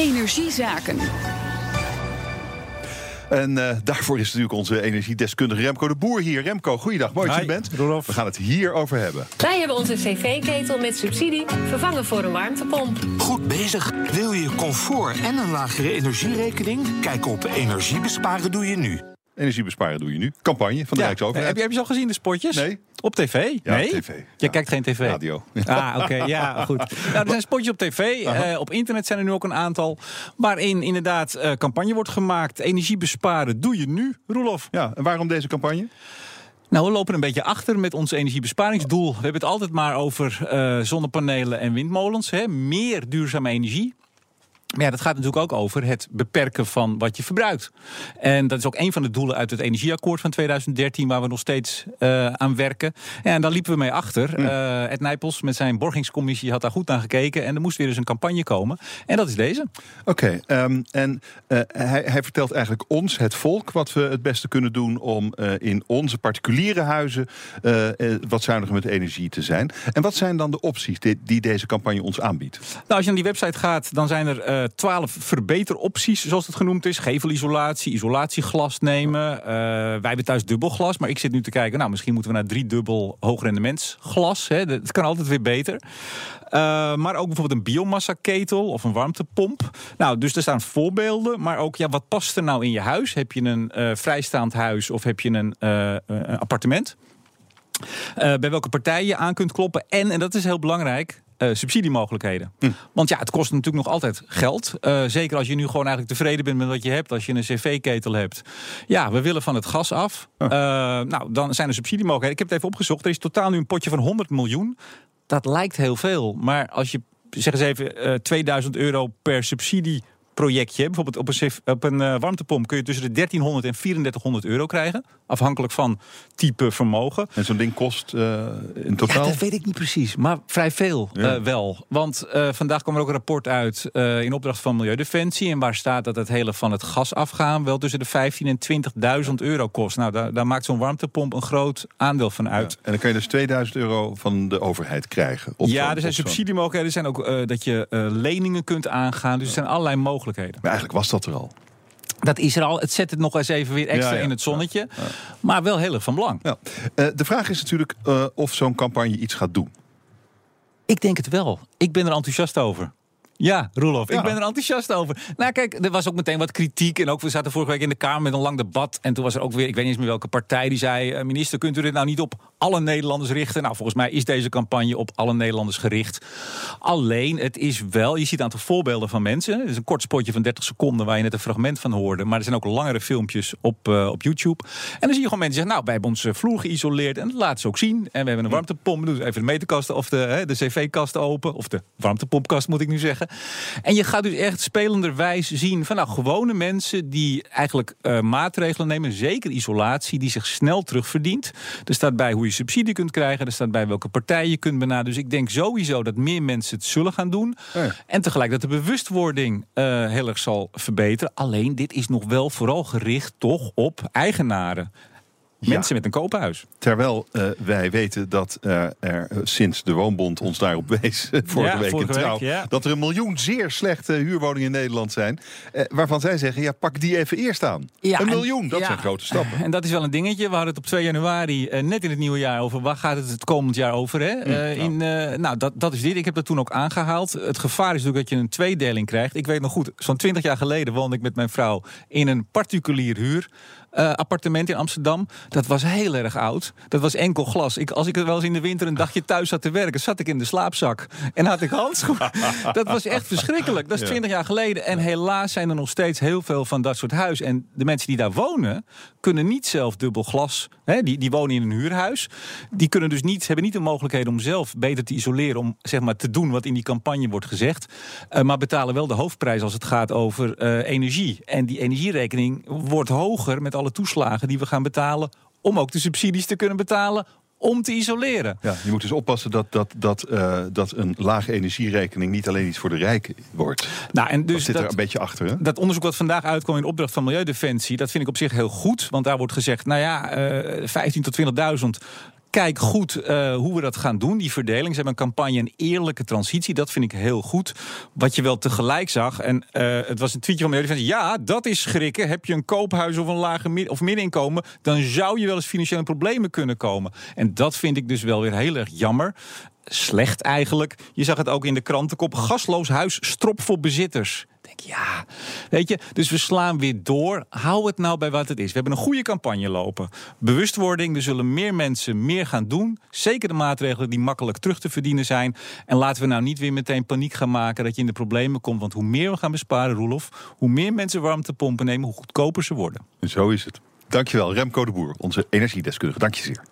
Energiezaken. En uh, daarvoor is natuurlijk onze energiedeskundige Remco de Boer hier. Remco, goeiedag, mooi dat je er bent. Rolof. We gaan het hierover hebben. Wij hebben onze cv-ketel met subsidie vervangen voor een warmtepomp. Goed bezig. Wil je comfort en een lagere energierekening? Kijk op energiebesparen doe je nu. Energiebesparen doe je nu. Campagne van de Ja, Rijksoverheid. Heb je, heb je ze al gezien, de spotjes? Nee. Op tv? Ja, nee? tv. Je Ja. kijkt geen tv? Radio. Ah, oké, ja, goed. Nou, er zijn spotjes op tv. Eh, op internet zijn er nu ook een aantal. Waarin inderdaad eh, campagne wordt gemaakt. Energie besparen doe je nu, Roelof. Ja, en waarom deze campagne? Nou, we lopen een beetje achter met ons energiebesparingsdoel. We hebben het altijd maar over eh, zonnepanelen en windmolens. Hè? Meer duurzame energie. Maar ja, dat gaat natuurlijk ook over het beperken van wat je verbruikt. En dat is ook een van de doelen uit het energieakkoord van 2013, waar we nog steeds eh, aan werken. En daar liepen we mee achter. Eh Ed Nijpels met zijn borgingscommissie had daar goed naar gekeken. En er moest weer eens een campagne komen. En dat is deze. Oké, ehm, en eh, hij, hij vertelt eigenlijk ons, het volk, wat we het beste kunnen doen om in onze particuliere huizen wat zuiniger met energie te zijn. En wat zijn dan de opties die, die deze campagne ons aanbiedt? Nou, als je naar die website gaat, dan zijn er twaalf verbeteropties, zoals het genoemd is. Gevelisolatie, isolatieglas nemen. Eh, wij hebben thuis dubbelglas, maar ik zit nu te kijken... nou, misschien moeten we naar drie dubbel hoogrendementsglas. Hè. Dat kan altijd weer beter. Eh, maar ook bijvoorbeeld een biomassa-ketel of een warmtepomp. Nou, dus er staan voorbeelden, maar ook ja, wat past er nou in je huis? Heb je een eh, vrijstaand huis of heb je een, een appartement? Bij welke partij je aan kunt kloppen. En, en dat is heel belangrijk, eh, subsidiemogelijkheden. Want ja, het kost natuurlijk nog altijd geld. Eh, zeker als je nu gewoon eigenlijk tevreden bent met wat je hebt. Als je een cv-ketel hebt. Ja, we willen van het gas af. Eh, nou, dan zijn er subsidiemogelijkheden. Ik heb het even opgezocht. Er is totaal nu een potje van 100 miljoen. Dat lijkt heel veel. Maar als je, zeg eens even, eh 2000 euro per subsidie projectje. Bijvoorbeeld op een, op een eh, warmtepomp kun je tussen de 1300 en 3400 euro krijgen. Afhankelijk van type vermogen. En zo'n ding kost eh, in Ja, totaal? dat weet ik niet precies, maar vrij veel Ja. eh, wel. Want eh, vandaag kwam er ook een rapport uit eh, in opdracht van Milieudefensie. En waar staat dat het hele van het gas afgaan wel tussen de 15.000 en 20.000 euro kost. Nou, daar, daar maakt zo'n warmtepomp een groot aandeel van uit. En dan kan je dus 2000 euro van de overheid krijgen. op ja, er zijn subsidiemogelijkheden. Er zijn ook eh, dat je eh, leningen kunt aangaan. Dus er zijn allerlei mogelijkheden. Maar eigenlijk was dat er al. Dat is er al. Het zet het nog eens even weer extra Ja, ja. in het zonnetje. Maar wel heel erg van belang. Ja. Eh, de vraag is natuurlijk eh, of zo'n campagne iets gaat doen. Ik denk het wel. Ik ben er enthousiast over. Ja, Roelof, Ja. ik ben er enthousiast over. Nou, kijk, er was ook meteen wat kritiek. En ook, we zaten vorige week in de Kamer met een lang debat. En toen was er ook weer, ik weet niet eens meer welke partij, die zei: eh, Minister, kunt u dit nou niet op alle Nederlanders richten? Nou, volgens mij is deze campagne op alle Nederlanders gericht. Alleen, het is wel, je ziet een aantal voorbeelden van mensen. Het is een kort spotje van 30 seconden waar je net een fragment van hoorde. Maar er zijn ook langere filmpjes op, eh, op YouTube. En dan zie je gewoon mensen zeggen: Nou, wij hebben onze vloer geïsoleerd. En dat laten ze ook zien. En we hebben een warmtepomp. Doe even de meterkast of de, hè, de cv-kast open. Of de warmtepompkast, moet ik nu zeggen. En je gaat dus echt spelenderwijs zien van nou, gewone mensen die eigenlijk eh, maatregelen nemen, zeker isolatie, die zich snel terugverdient. Er staat bij hoe je subsidie kunt krijgen, er staat bij welke partij je kunt benaderen. Dus ik denk sowieso dat meer mensen het zullen gaan doen. Ja. En tegelijk dat de bewustwording eh, heel erg zal verbeteren. Alleen dit is nog wel vooral gericht toch op eigenaren. Mensen met een koophuis. Terwijl eh, wij weten dat eh, er eh, sinds de Woonbond ons daarop wees, vorige Ja, week vorige in trouw, week, ja. dat er een miljoen zeer slechte huurwoningen in Nederland zijn. eh, waarvan zij zeggen, ja, pak die even eerst aan. Ja, een en- miljoen, dat ja, zijn grote stappen. En dat is wel een dingetje. We hadden het op 2 januari, net in het nieuwe jaar, over waar gaat het het komend jaar over. Hè? Eh, in, eh, nou, dat, dat is dit. Ik heb dat toen ook aangehaald. Het gevaar is natuurlijk dat je een tweedeling krijgt. Ik weet nog goed, zo'n 20 jaar geleden woonde ik met mijn vrouw in een particulier huur. eh, appartement in Amsterdam. Dat was heel erg oud. Dat was enkel glas. Ik, als ik er wel eens in de winter een dagje thuis zat te werken, zat ik in de slaapzak en had ik handschoenen. dat was echt verschrikkelijk. Dat is. 20 jaar geleden. En helaas zijn er nog steeds heel veel van dat soort huizen. En de mensen die daar wonen, kunnen niet zelf dubbel glas. Hè, die, die wonen in een huurhuis. Die kunnen dus niet, hebben niet de mogelijkheid om zelf beter te isoleren. Om zeg maar, te doen wat in die campagne wordt gezegd. Eh, maar betalen wel de hoofdprijs als het gaat over eh, energie. En die energierekening wordt hoger met alle toeslagen die we gaan betalen. Om ook de subsidies te kunnen betalen om te isoleren. Ja, je moet dus oppassen dat, dat, dat, eh, dat een lage energierekening niet alleen iets voor de rijken wordt. Nou, en Dus dus zit er dat, een beetje achter, hè? dat onderzoek wat vandaag uitkwam in opdracht van Milieudefensie, dat vind ik op zich heel goed. Want daar wordt gezegd, nou ja, eh 15 tot 20.000 kijk goed uh, hoe we dat gaan doen, die verdeling. Ze hebben een campagne een eerlijke transitie. Dat vind ik heel goed. Wat je wel tegelijk zag, en uh, het was een tweetje van zei, ja, dat is schrikken. Heb je een koophuis of een lage of middeninkomen, dan zou je wel eens financiële problemen kunnen komen. En dat vind ik dus wel weer heel erg jammer slecht eigenlijk. Je zag het ook in de krantenkop. Gasloos huis, strop voor bezitters. Ja, weet je, dus we slaan weer door. Hou het nou bij wat het is. We hebben een goede campagne lopen. Bewustwording, er zullen meer mensen meer gaan doen. Zeker de maatregelen die makkelijk terug te verdienen zijn. En laten we nou niet weer meteen paniek gaan maken dat je in de problemen komt. Want hoe meer we gaan besparen, Roelof, hoe meer mensen warmtepompen nemen, hoe goedkoper ze worden. Zo is het. Dankjewel, Remco de Boer, onze energiedeskundige. Dank je zeer.